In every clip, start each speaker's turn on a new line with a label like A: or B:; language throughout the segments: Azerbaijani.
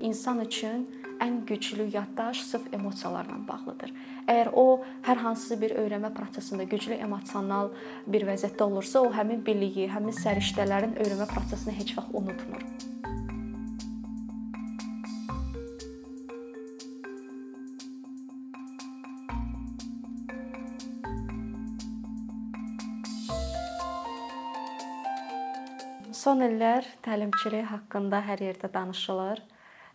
A: İnsan üçün ən güclü yaddaş sırf emosiyalarla bağlıdır. Əgər o hər hansı bir öyrənmə prosesində güclü emosional bir vəziyyətdə olursa, o həmin biliyi, həmin səriştələrin öyrənmə prosesini heç vaxt unutmur. Son illər təlimçilik haqqında hər yerdə danışılır.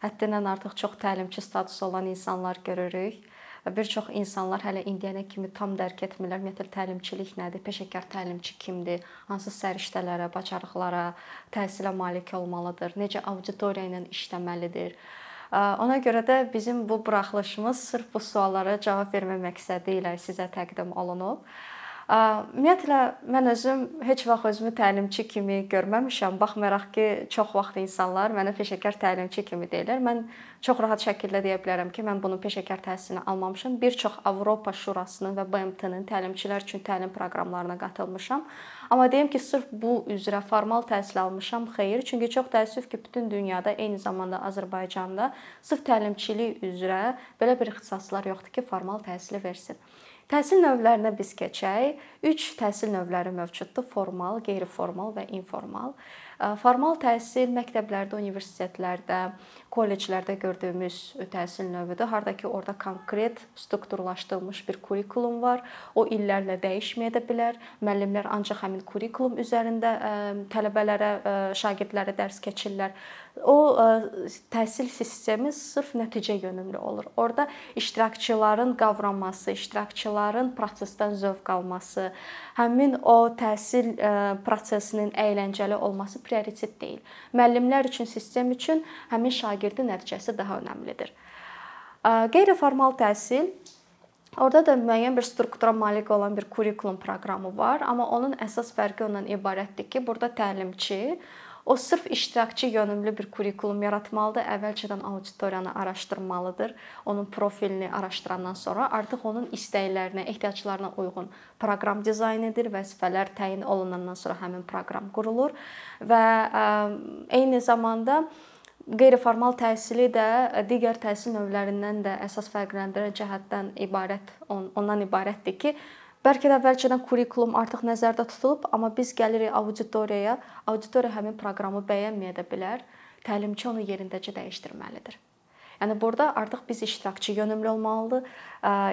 A: Həddindən artıq çox təlimçi statusu olan insanlar görürük bir çox insanlar hələ indiyənə kimi tam dərk etmirlər. Ümumiyyətlə təlimçilik nədir? Peşəkar təlimçi kimdir? Hansı səriştələrə, bacarıqlara, təhsilə malik olmalıdır? Necə auditoriya ilə işləməlidir? Ona görə də bizim bu buraxılışımız sırf bu suallara cavab vermək məqsədi ilə sizə təqdim olunub. Ümumiyyətlə mən özüm heç vaxt özümü təlimçi kimi görməmişəm. Baxmayaraq ki, çox vaxt insanlar mənə peşəkar təlimçi kimi deyirlər. Mən çox rahat şəkildə deyə bilərəm ki, mən bunun peşəkar təhsilini almamışam. Bir çox Avropa Şurasının və BMT-nin təlimçilər üçün təlim proqramlarına qatılmışam. Amma deyim ki, sırf bu üzrə formal təhsil almışam, xeyr. Çünki çox təəssüf ki, bütün dünyada, eyni zamanda Azərbaycanda sırf təlimçilik üzrə belə bir ixtisaslar yoxdur ki, formal təhsili versin. Təhsil növlərinə biz keçək. 3 təhsil növləri mövcuddur: formal, qeyri-formal və informal. Formal təhsil məktəblərdə, universitetlərdə, kolleclərdə gördüyümüz təhsil növüdür. Harda ki, orada konkret strukturlaşdırılmış bir kurikulum var. O illərlə dəyişməyə də bilər. Müəllimlər ancaq həmin kurikulum üzərində tələbələrə, şagirdlərə dərs keçirlər. O təhsil sistemi sırf nəticə yönümlü olur. Orda iştirakçıların qavranması, iştirakçıların prosesdən zövq alması, həmin o təhsil prosesinin əyləncəli olması prioritet deyil. Müəllimlər üçün, sistem üçün həmin şagirdin nəticəsi daha önəmlidir. Qeyri-formal təhsil Orada da müəyyən bir struktura malik olan bir kurikulum proqramı var, amma onun əsas fərqi ondan ibarətdir ki, burada təlimçi O sırf iştirakçı yönümlü bir kurikulum yaratmalıdır. Əvvəlcədən auditoriyanı araşdırmalıdır. Onun profilini araşdırandan sonra artıq onun istəklərinə, ehtiyaclarına uyğun proqram dizayn edir, vəzifələr təyin olunandan sonra həmin proqram qurulur və eyni zamanda qeyri-formal təhsili də digər təhsil növlərindən də əsas fərqləndirən cəhətdən ibarət ondan ibarətdir ki, Bəlkə də əvvəlcədən kurikulum artıq nəzərdə tutulub, amma biz gəlirik auditoriyaya, auditoriya həmin proqramı bəyənməyə də bilər. Təlimçi onu yerindəcə dəyişdirməlidir. Yəni burada artıq biz iştirakçı yönümlü olmalıdır.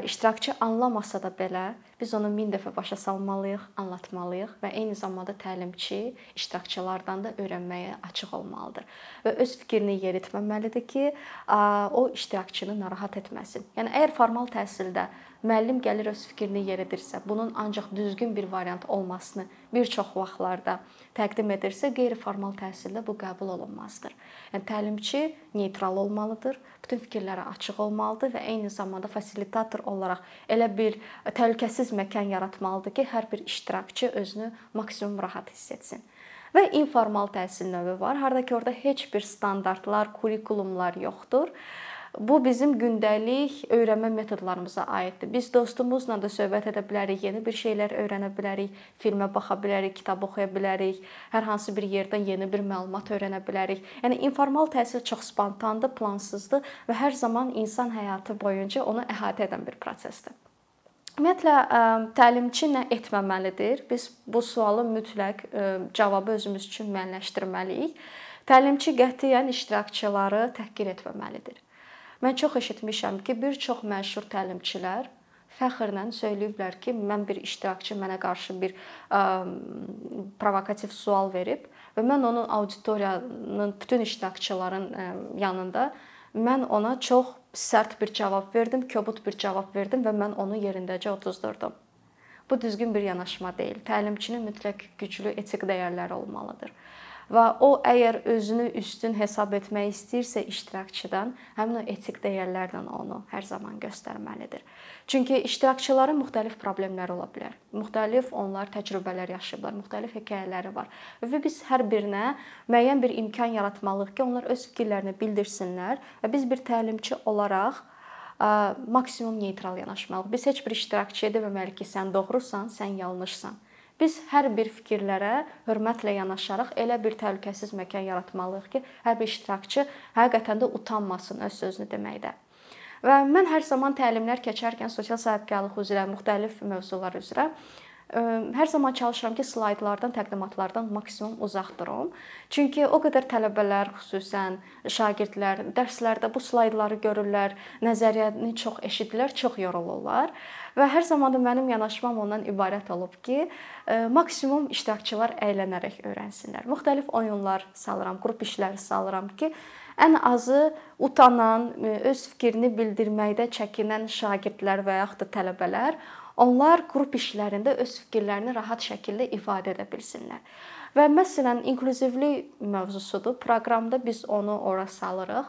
A: İştirakçı anlamasa da belə biz onu 1000 dəfə başa salmalıyıq, anlatmalıyıq və eyni zamanda təlimçi iştirakçılardan da öyrənməyə açıq olmalıdır və öz fikrini yeritməməlidir ki, o iştirakçını narahat etməsin. Yəni əgər formal təhsildə müəllim gəlir öz fikrini yeridirsə, bunun ancaq düzgün bir variant olmasını bir çox vaxtlarda təqdim edirsə, qeyri-formal təhsildə bu qəbul olunmazdır. Yəni təlimçi neytral olmalıdır, bütün fikirlərə açıq olmalıdır və eyni zamanda fasilitator olaraq elə bir təhlükəsiz məkan yaratmalıdır ki, hər bir iştirakçı özünü maksimum rahat hiss etsin. Və informal təhsil növü var. Harda ki, orada heç bir standartlar, kurikulumlar yoxdur. Bu bizim gündəlik öyrənmə metodlarımıza aiddir. Biz dostumuzla da söhbət edə bilərik, yeni bir şeylər öyrənə bilərik, filmə baxa bilərik, kitab oxuya bilərik, hər hansı bir yerdən yeni bir məlumat öyrənə bilərik. Yəni informal təhsil çox spontandır, plansızdır və hər zaman insan həyatı boyunca onu əhatə edən bir prosesdir. Ümumiyyətlə təlimçi nə etməməlidir? Biz bu sualı mütləq cavabı özümüz üçün müəyyənləşdirməliyik. Təlimçi qətiyyən iştirakçıları təhqir etməməlidir. Mən çox eşitmişəm ki, bir çox məşhur təlimçilər fəxrlə söyləyiblər ki, mən bir iştirakçı mənə qarşı bir ə, provokativ sual verib və mən onun auditoriyanın bütün iştirakçıların ə, yanında mən ona çox sərt bir cavab verdim, kobud bir cavab verdim və mən onu yerindəcə otuzdurdum. Bu düzgün bir yanaşma deyil. Təlimçinin mütləq güclü etik dəyərləri olmalıdır və o əgər özünü üstün hesab etmək istəyirsə iştirakçıdan, həmin o etik dəyərlərlə onu hər zaman göstərməlidir. Çünki iştirakçıların müxtəlif problemləri ola bilər. Müxtəlif onlar təcrübələr yaşayıblar, müxtəlif hekayələri var və biz hər birinə müəyyən bir imkan yaratmalıyıq ki, onlar öz fikirlərini bildirsinlər və biz bir təlimçi olaraq maksimum neytral yanaşmalıyıq. Biz heç bir iştirakçıya deməməliyik ki, sən doğrusan, sən yanlışsan Biz hər bir fikirlərə hörmətlə yanaşaraq elə bir təhlükəsiz məkan yaratmalıyıq ki, hər bir iştirakçı həqiqətən də utanmasın öz sözünü deməkdə. Və mən hər zaman təlimlər keçərkən sosial sahibkarlıq üzrə, müxtəlif mövzular üzrə hər zaman çalışıram ki, slaydlardan, təqdimatlardan maksimum uzaq durum. Çünki o qədər tələbələr, xüsusən şagirdlər dərslərdə bu slaydları görürlər, nəzəriyyəni çox eşidirlər, çox yorulurlar. Və hər zaman da mənim yanaşmam ondan ibarət olub ki, maksimum iştirakçılar əylənərək öyrənsinlər. Müxtəlif oyunlar salıram, qrup işləri salıram ki, ən azı utanan, öz fikrini bildirməkdə çəkinən şagirdlər və yaxud da tələbələr onlar qrup işlərində öz fikirlərini rahat şəkildə ifadə edə bilsinlər. Və məsələn, inklüzivlik mövzusudur. Proqramda biz onu ora salırıq.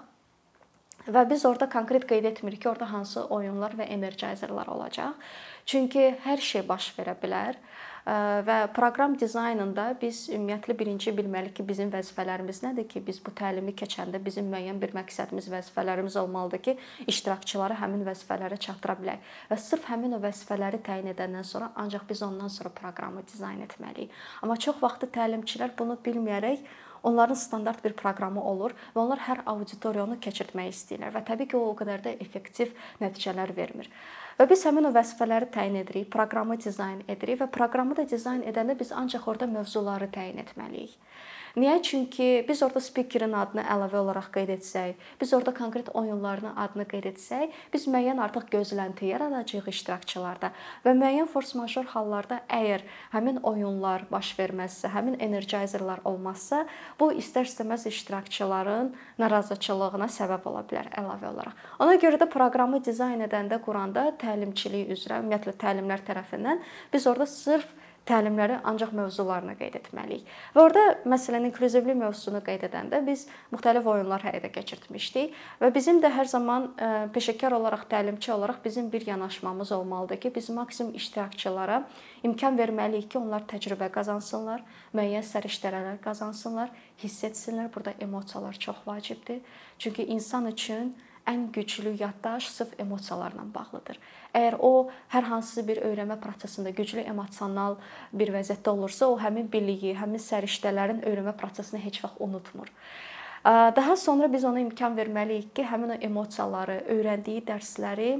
A: Və biz orada konkret qeyd etmirik ki, orada hansı oyunlar və energizerlər olacaq. Çünki hər şey baş verə bilər və proqram dizaynında biz ümumiyyətlə birinci bilməliyik ki, bizim vəzifələrimiz nədir ki, biz bu təlimi keçəndə bizim müəyyən bir məqsədimiz, vəzifələrimiz olmalıdır ki, iştirakçıları həmin vəzifələrə çatdıra bilək. Və sırf həmin o vəzifələri təyin edəndən sonra ancaq biz ondan sonra proqramı dizayn etməliyik. Amma çox vaxtı təlimçilər bunu bilməyərək onların standart bir proqramı olur və onlar hər auditoriyonu keçirtmək istəyirlər və təbii ki, o o qədər də effektiv nəticələr vermir. Və biz həmin o vəzifələri təyin edirik, proqramı dizayn edirik və proqramı da dizayn edəndə biz ancaq orada mövzuları təyin etməliyik. Niyə? Çünki biz orada spikerin adını əlavə olaraq qeyd etsək, biz orada konkret oyunların adını qeyd etsək, biz müəyyən artıq gözlənti yaradacağıq iştirakçılarda və müəyyən force majeure hallarda əgər həmin oyunlar baş verməzsə, həmin energizerlər olmazsa, bu istər-istəməz iştirakçıların narazıçılığına səbəb ola bilər əlavə olaraq. Ona görə də proqramı dizayn edəndə, quranda təlimçilik üzrə, ümumiyyətlə təlimlər tərəfindən biz orada sırf təlimləri ancaq mövzularını qeyd etməliyik. Və orada məsələn inklüzivlik mövzusunu qeyd edəndə biz müxtəlif oyunlar həyata keçirtmişdik və bizim də hər zaman e, peşəkar olaraq, təlimçi olaraq bizim bir yanaşmamız olmalıdır ki, biz maksimum iştirakçılara imkan verməliyik ki, onlar təcrübə qazansınlar, müəyyən səriştələr qazansınlar, hiss etsinlər. Burada emosiyalar çox vacibdir. Çünki insan üçün ən güclü yaddaş sırf emosiyalarla bağlıdır. Əgər o hər hansı bir öyrənmə prosesində güclü emosional bir vəziyyətdə olursa, o həmin biliyi, həmin səriştələrin öyrənmə prosesini heç vaxt unutmur. Daha sonra biz ona imkan verməliyik ki, həmin o emosiyaları, öyrəndiyi dərsləri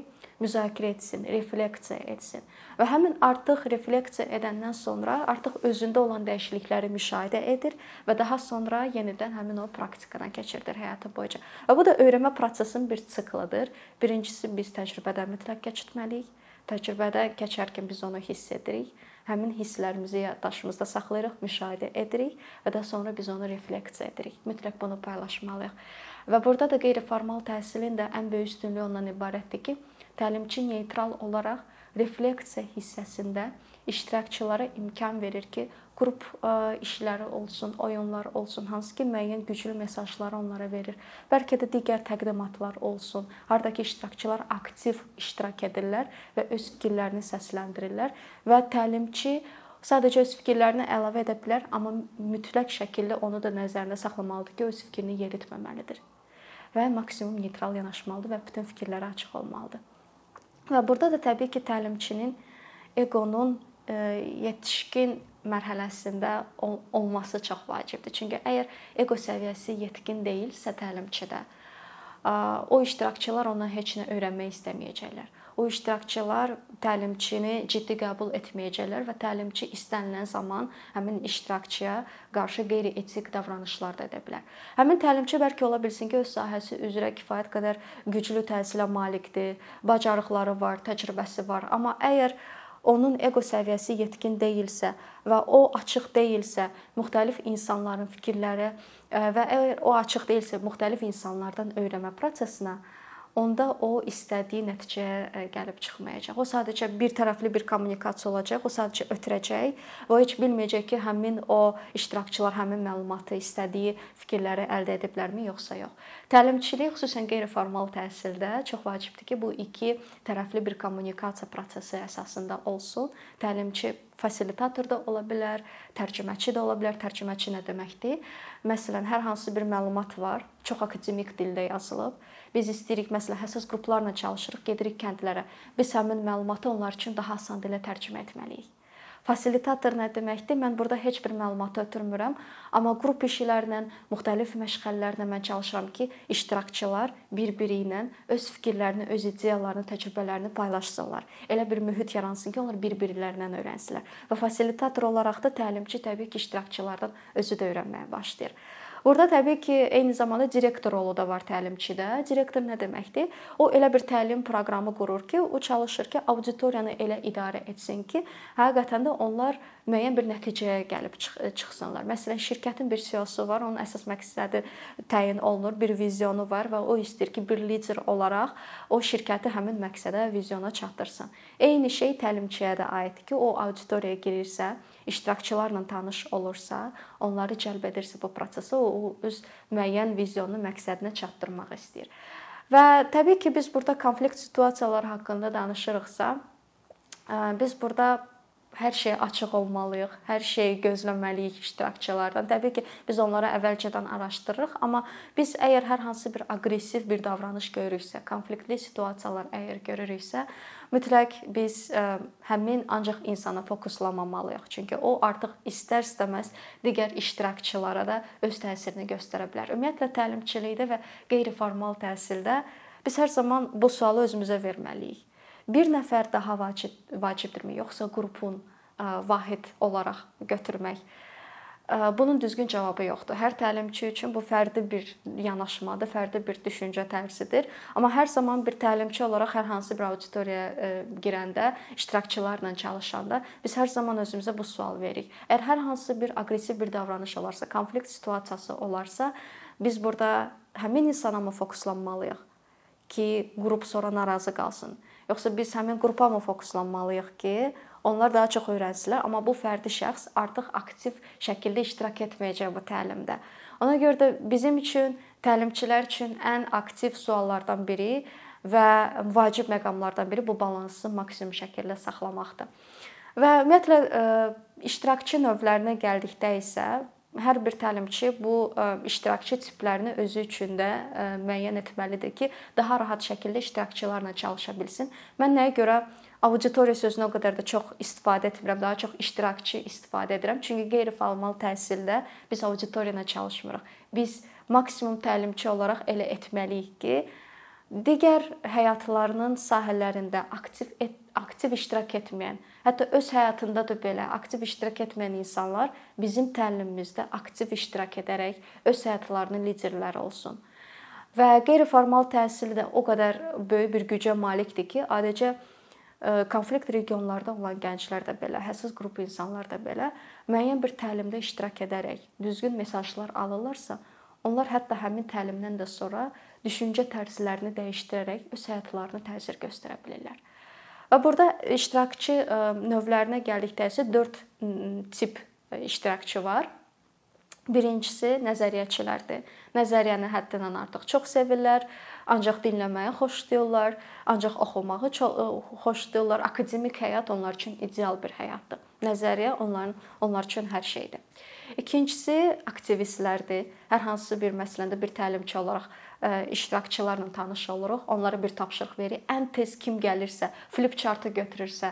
A: müzakirə etsin, refleksiya etsin. Və həmin artıq refleksiya edəndən sonra artıq özündə olan dəyişiklikləri müşahidə edir və daha sonra yenidən həmin o praktikadan keçirdir həyatı boyunca. Və bu da öyrənmə prosesinin bir siklıdır. Birincisi biz təcrübədən mütləq keçirməliyik. Təcrübədə keçərkən biz onu hiss edirik. Həmin hisslərimizi yaddaşımızda saxlayırıq, müşahidə edirik və daha sonra biz onu refleksiya edirik. Mütləq bunu paylaşmalıyıq. Və burada da qeyri-formal təhsilin də ən böyük üstünlüyü ondan ibarətdir ki, Təlimçi neytral olaraq refleksiya hissəsində iştirakçılara imkan verir ki, qrup işləri olsun, oyunlar olsun, hansı ki müəyyən güclü mesajları onlara verir. Bəlkə də digər təqdimatlar olsun. Hardakı iştirakçılar aktiv iştirak edirlər və öz fikirlərini səsləndirirlər və təlimçi sadəcə öz fikirlərini əlavə edə bilər, amma mütləq şəkildə onu da nəzərdə saxlamalıdır ki, öz fikrini yeritməməlidir və maksimum neytral yanaşmalıdır və bütün fikirlərə açıq olmalıdır. Və burada da təbii ki, təlimçinin eqonun e, yetişkin mərhələsində olması çox vacibdir. Çünki əgər eqo səviyyəsi yetkin deyilsə təlimçidə, o iştirakçılar ondan heç nə öyrənmək istəməyəcəklər o iştirakçılar təlimçini ciddi qəbul etməyəcəklər və təlimçi istənilən zaman həmin iştirakçıya qarşı qeyri-etik davranışlar da edə bilər. Həmin təlimçi bəlkə ola bilsin ki, öz sahəsi üzrə kifayət qədər güclü təhsilə malikdir, bacarıqları var, təcrübəsi var, amma əgər onun eqo səviyyəsi yetkin deyilsə və o açıq deyilsə müxtəlif insanların fikirləri və əgər o açıq deyilsə müxtəlif insanlardan öyrənmə prosesinə onda o istədiyi nəticəyə e, gəlib çıxmayacaq. O sadəcə bir tərəfli bir kommunikasiya olacaq, o sadəcə ötürəcək o heç bilməyəcək ki, həmin o iştirakçılar həmin məlumatı, istədiyi fikirləri əldə ediblərmi, yoxsa yox. Təlimçilik xüsusən qeyri-formal təhsildə çox vacibdir ki, bu iki tərəfli bir kommunikasiya prosesi əsasında olsun. Təlimçi fasilitator da ola bilər, tərcüməçi də ola bilər. Tərcüməçi nə deməkdir? Məsələn, hər hansı bir məlumat var, çox akademik dildə yazılıb Biz istəyirik məsələn həssas qruplarla çalışırıq, gedirik kəndlərə. Biz həmin məlumatı onlar üçün daha asan dillə tərcümə etməliyik. Fasilitator nə deməkdir? Mən burada heç bir məlumat ötürmürəm, amma qrup işlərlə, müxtəlif məşğələlərlə mən çalışıram ki, iştirakçılar bir-biri ilə öz fikirlərini, öz ideyalarını, təcrübələrini paylaşsınlar. Elə bir mühit yaransın ki, onlar bir-birlərindən öyrənsinlər. Və fasilitator olaraq da təlimçi təbii ki, iştirakçılardan özü də öyrənməyə başlayır. Burada təbii ki, eyni zamanda direktor rolu da var təlimçidə. Direktor nə deməkdir? O elə bir təlim proqramı qurur ki, o çalışır ki, auditoriyanı elə idarə etsin ki, həqiqətən də onlar müəyyən bir nəticəyə gəlib çıx çıxsınlar. Məsələn, şirkətin bir CEO-su var, onun əsas məqsədi təyin olunur, bir vizyonu var və o istəyir ki, bir lider olaraq o şirkəti həmin məqsədə, vizyona çatdırsın. Eyni şey təlimçiyə də aiddir ki, o auditoriyaya girirsə, iştirakçılarla tanış olursa, onları cəlb edirsə bu prosesə, o öz müəyyən vizyonunu, məqsədinə çatdırmaq istəyir. Və təbii ki, biz burada konflikt situasiyaları haqqında danışırıqsa, biz burada hər şeyə açıq olmalıyıq, hər şeyi gözləməliyik iştirakçılardan. Təbii ki, biz onları əvvəlcədən araşdırırıq, amma biz əgər hər hansı bir aqressiv bir davranış görürüksə, konfliktli situasiyalar əgər görürüksə, mütləq biz həmin ancaq insana fokuslamamalıyıq. Çünki o artıq istər-istəməz digər iştirakçılara da öz təsirini göstərə bilər. Ümumiyyətlə təlimçilikdə və qeyri-formal təhsildə biz hər zaman bu sualı özümüzə verməliyik bir nəfər daha vacib vacibdirmi, yoxsa qrupun vahid olaraq götürmək? Bunun düzgün cavabı yoxdur. Hər təlimçi üçün bu fərdi bir yanaşmadır, fərdi bir düşüncə tərzidir. Amma hər zaman bir təlimçi olaraq hər hansı bir auditoriyaya girəndə, iştirakçılarla çalışanda biz hər zaman özümüzə bu sual veririk. Əgər hər hansı bir aqressiv bir davranış olarsa, konflikt situasiyası olarsa, biz burada həmin insana mı fokuslanmalıyıq ki, qrup sonra narazı qalsın? Yoxsa biz həmin qrupa mı fokuslanmalıyıq ki, onlar daha çox öyrənsınlar, amma bu fərdi şəxs artıq aktiv şəkildə iştirak etməyəcək bu təlimdə. Ona görə də bizim üçün, təlimçilər üçün ən aktiv suallardan biri və vacib məqamlardan biri bu balansı maksimum şəkildə saxlamaqdır. Və ümumiyyətlə iştirakçı növlərinə gəldikdə isə hər bir təlimçi bu iştirakçı tiplərini özü üçün də müəyyən etməlidir ki, daha rahat şəkildə iştirakçılarla çalışa bilsin. Mən nəyə görə auditoriya sözünə o qədər də çox istifadə etmirəm, daha çox iştirakçı istifadə edirəm. Çünki qeyri-formal təhsildə biz auditoriya ilə çalışmırıq. Biz maksimum təlimçi olaraq elə etməliyik ki, digər həyatlarının sahələrində aktiv et, aktiv iştirak etməyən, hətta öz həyatında da belə aktiv iştirak etməyən insanlar bizim təlimimizdə aktiv iştirak edərək öz həyatlarının liderləri olsun. Və qeyri-formal təhsil də o qədər böyük bir gücə malikdir ki, adicə e, konflikt regionlarda olan gənclər də belə, həssas qrup insanlar da belə müəyyən bir təlimdə iştirak edərək düzgün mesajlar alırlarsa, onlar hətta həmin təlimdən də sonra düşüncə tərzlərini dəyişdirərək öz həyatlarına təsir göstərə bilirlər. Və burada iştirakçı e, növlərinə gəldikdə isə 4 tip e, iştirakçı var. Birincisi nəzəriyyəçilərdir. Nəzəriyyəni həddindən artıq çox sevirlər, ancaq dinləməyi xoşlayırlar, ancaq oxumağı çox e, xoşlayırlar. Akademik həyat onlar üçün ideal bir həyatdır. Nəzəriyyə onların onlar üçün hər şeydir. İkincisi aktivistlərdir. Hər hansı bir məsələndə bir təlimçi olaraq iştirakçılarla tanış oluruq. Onlara bir tapşırıq veririk. Ən tez kim gəlirsə, flip chartı götürürsə,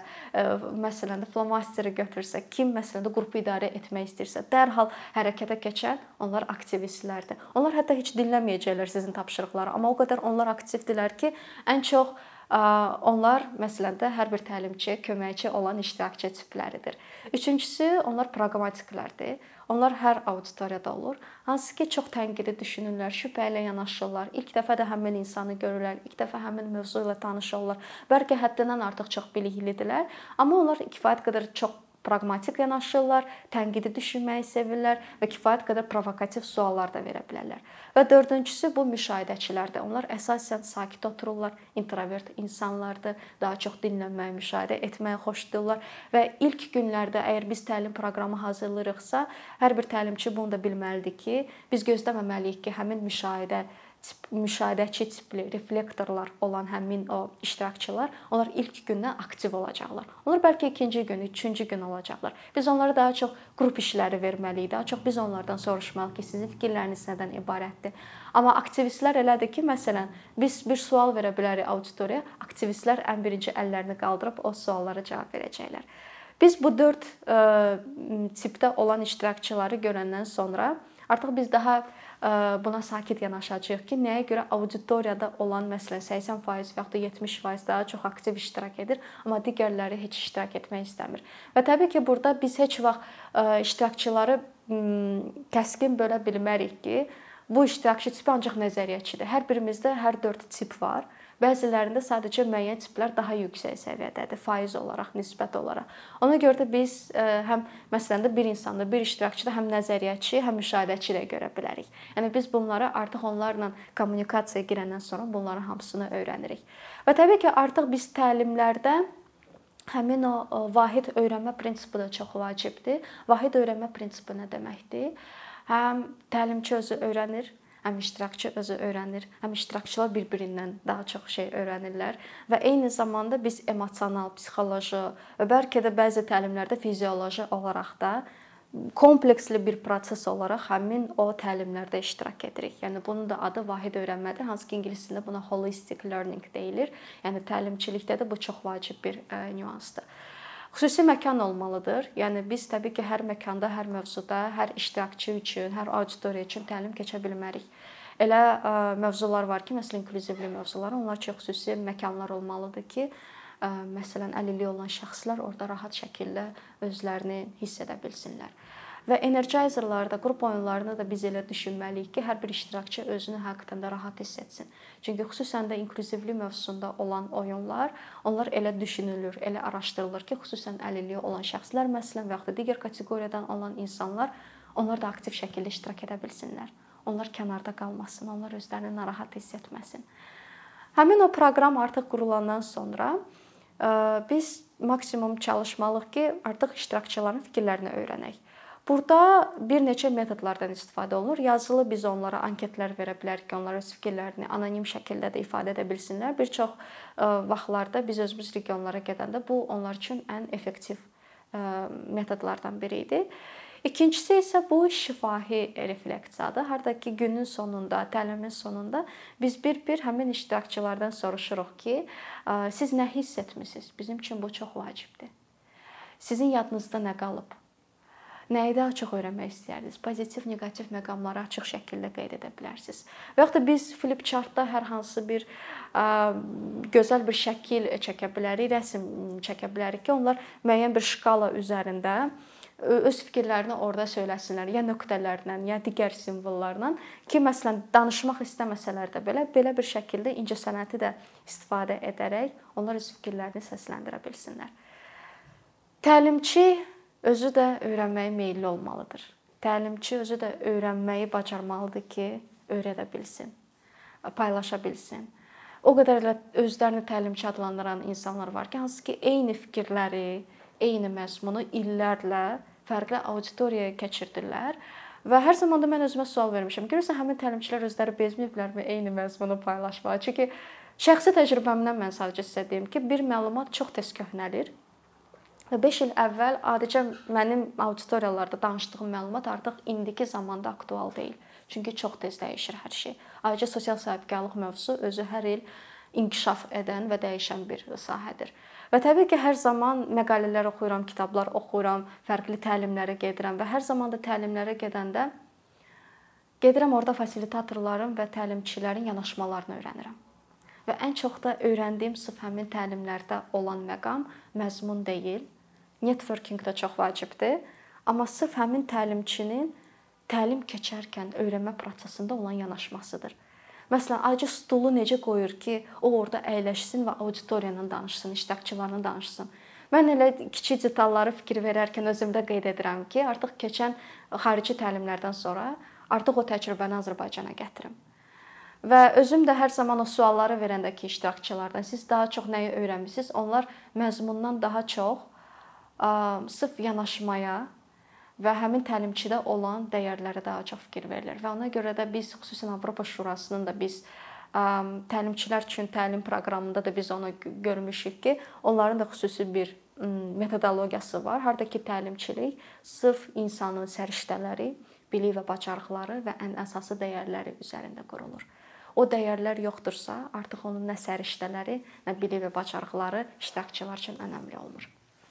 A: məsələn də flomasteri götürürsə, kim məsələn qrupu idarə etmək istəyirsə, dərhal hərəkətə keçən onlar aktivistlərdir. Onlar hətta heç dinləməyəcəklər sizin tapşırıqları, amma o qədər onlar aktivdirlər ki, ən çox onlar məsələn də hər bir təlimçiyə köməkçi olan iştirakçı tipləridir. Üçüncüsü onlar praqmatiklərdir. Onlar hər auditoriyada olur. Hansı ki, çox tənqidi düşünürlər, şübhə ilə yanaşırlar. İlk dəfə də həmin insanı görürlər, ilk dəfə həmin mövzu ilə tanış olurlar. Bəlkə həddindən artıq çox biliklidirlər, amma onlar kifayət qədər çox praqmatik yanaşırlar, tənqidi düşünməyi sevirlər və kifayət qədər provokativ suallar da verə bilərlər. Və dördüncüsü bu müşahidəçilərdir. Onlar əsasən sakit otururlar, introvert insanlardır, daha çox dinləməyi, müşahidə etməyi xoşlayırlar və ilk günlərdə əgər biz təlim proqramı hazırlayırıqsa, hər bir təlimçi bunu da bilməlidir ki, biz gözləməməliyik ki, həmin müşahidə tip müşahidəçi tipli reflektorlar olan həmin o iştirakçılar, onlar ilk gündən aktiv olacaqlar. Onlar bəlkə ikinci gün, üçüncü gün olacaqlar. Biz onlara daha çox qrup işləri verməliyik. Daha çox biz onlardan soruşmalıyıq ki, sizin fikirləriniz nədən ibarətdir? Amma aktivistlər elədir ki, məsələn, biz bir sual verə bilərik auditoriyaya, aktivistlər ən birinci əllərini qaldırıb o suallara cavab verəcəklər. Biz bu 4 tipdə olan iştirakçıları görəndən sonra artıq biz daha buna sakit yanaşacağıq ki, nəyə görə auditoriyada olan məsələn 80% və ya 70% daha çox aktiv iştirak edir, amma digərləri heç iştirak etmək istəmir. Və təbii ki, burada biz heç vaxt iştirakçıları kəskin bölə bilmərik ki, bu iştirakçı tipi ancaq nəzəriyyəçidir. Hər birimizdə hər 4 tip var. Bəzilərində sadəcə müəyyən tiplər daha yüksək səviyyədədir, faiz olaraq, nisbət olaraq. Ona görə də biz e, həm məsələn də bir insanda, bir iştirakçıda həm nəzəriyyəçi, həm müşahidəçi də görə bilərik. Yəni biz bunları artıq onlarla kommunikasiyaya girəndən sonra bunların hamısını öyrənirik. Və təbii ki, artıq biz təlimlərdə həmin o vahid öyrənmə prinsipi də çox vacibdir. Vahid öyrənmə prinsipi nə deməkdir? Həm təlimçi özü öyrənir, həm iştirakçı özü öyrənir, həm iştirakçılar bir-birindən daha çox şey öyrənirlər və eyni zamanda biz emosional, psixoloji və bəlkə də bəzi təlimlərdə fizioloji olaraq da kompleksli bir proses olaraq həmin o təlimlərdə iştirak edirik. Yəni bunun da adı vahid öyrənmədir, hansı ki ingilis dilində buna holistic learning deyilir. Yəni təlimçilikdə də bu çox vacib bir e, nüansdır. Xüsusi məkan olmalıdır. Yəni biz təbii ki, hər məkanda, hər mövzuda, hər iştirakçı üçün, hər auditoriya üçün təlim keçə bilmərik. Elə ə, mövzular var ki, məsələn, inklüzivli mövzular, onlar üçün xüsusi məkanlar olmalıdır ki, ə, məsələn, əlilliyi olan şəxslər orada rahat şəkildə özlərini hiss edə bilsinlər. Və energizerlarda, qrup oyunlarında da biz elə düşünməliyik ki, hər bir iştirakçı özünü həqiqətən də rahat hiss etsin. Çünki xüsusən də inklüzivlik mövzusunda olan oyunlar, onlar elə düşünülür, elə araşdırılır ki, xüsusən əlilliyi olan şəxslər məsələn və ya da digər kateqoriyadan olan insanlar onlar da aktiv şəkildə iştirak edə bilsinlər. Onlar kənarda qalmasın, onlar özlərini narahat hiss etməsin. Həmin o proqram artıq qurulandan sonra biz maksimum çalışmalıyıq ki, artıq iştirakçıların fikirlərini öyrənək. Burada bir neçə metodlardan istifadə olunur. Yazılı biz onlara anketlər verə bilərik ki, onlar öz fikirlərini anonim şəkildə də ifadə edə bilsinlər. Bir çox e, vaxtlarda biz özümüz regionlara gedəndə bu onlar üçün ən effektiv e, metodlardan biri idi. İkincisi isə bu şifahi refleksiyadır. Harda ki günün sonunda, təlimin sonunda biz bir-bir həmin iştirakçılardan soruşuruq ki, e, siz nə hiss etmisiniz? Bizim üçün bu çox vacibdir. Sizin yadınızda nə qalıb? Nəyi daha çox öyrənmək istəyərdiniz? Pozitiv, neqativ məqamları açıq şəkildə qeyd edə bilərsiniz. Və yaxud da biz flip chartda hər hansı bir ə, gözəl bir şəkil çəkə bilərik, rəsm çəkə bilərik ki, onlar müəyyən bir şkala üzərində öz fikirlərini orada söyləsinlər, ya nöqtələrlə, ya digər simvollarla ki, məsələn, danışmaq istəməsələr də belə belə bir şəkildə incəsənəti də istifadə edərək onlar öz fikirlərini səsləndirə bilsinlər. Təlimçi özü də öyrənməyə meylli olmalıdır. Təlimçi özü də öyrənməyi bacarmalıdır ki, öyrədə bilsin, paylaşa bilsin. O qədər elə özlərini təlimçi adlandıran insanlar var ki, hansı ki, eyni fikirləri, eyni məzmunu illərlə fərqli auditoriyaya keçirdirlər. Və hər zaman da mən özümə sual vermişəm. Görürsən həmin təlimçilər özləri bezməyiblərmi eyni məzmunu paylaşmağa? Çünki şəxsi təcrübəmdən mən sadəcə sizə deyim ki, bir məlumat çox tez köhnəlir Və 5 il əvvəl adicə mənim auditoriyalarda danışdığım məlumat artıq indiki zamanda aktual deyil. Çünki çox tez dəyişir hər şey. Ayrıca sosial sahibkarlıq mövzusu özü hər il inkişaf edən və dəyişən bir sahədir. Və təbii ki, hər zaman məqalələr oxuyuram, kitablar oxuyuram, fərqli təlimlərə gedirəm və hər zaman da təlimlərə gedəndə gedirəm orada fasilitatorların və təlimçilərin yanaşmalarını öyrənirəm. Və ən çox da öyrəndiyim sırf həmin təlimlərdə olan məqam məzmun deyil, networking də çox vacibdir. Amma sırf həmin təlimçinin təlim keçərkən öyrənmə prosesində olan yanaşmasıdır. Məsələn, acı stulu necə qoyur ki, o orada əyləşsin və auditoriya ilə danışsın, iştirakçılarla danışsın. Mən elə kiçik detalları fikir verərkən özümdə qeyd edirəm ki, artıq keçən xarici təlimlərdən sonra artıq o təcrübəni Azərbaycana gətirim. Və özüm də hər zaman o sualları verəndə ki, iştirakçılardan siz daha çox nəyi öyrənmisiniz? Onlar məzmundan daha çox sırf yanaşmaya və həmin təlimçidə olan dəyərlərə daha çox fikir verilir. Və ona görə də biz xüsusən Avropa Şurasının da biz təlimçilər üçün təlim proqramında da biz onu görmüşük ki, onların da xüsusi bir metodologiyası var. Harda ki, təlimçilik sırf insanın səriştələri, bilik və bacarıqları və ən əsası dəyərləri üzərində qurulur. O dəyərlər yoxdursa, artıq onun nə səriştələri, nə bilik və bacarıqları iştirakçılar üçün önəmli olmur.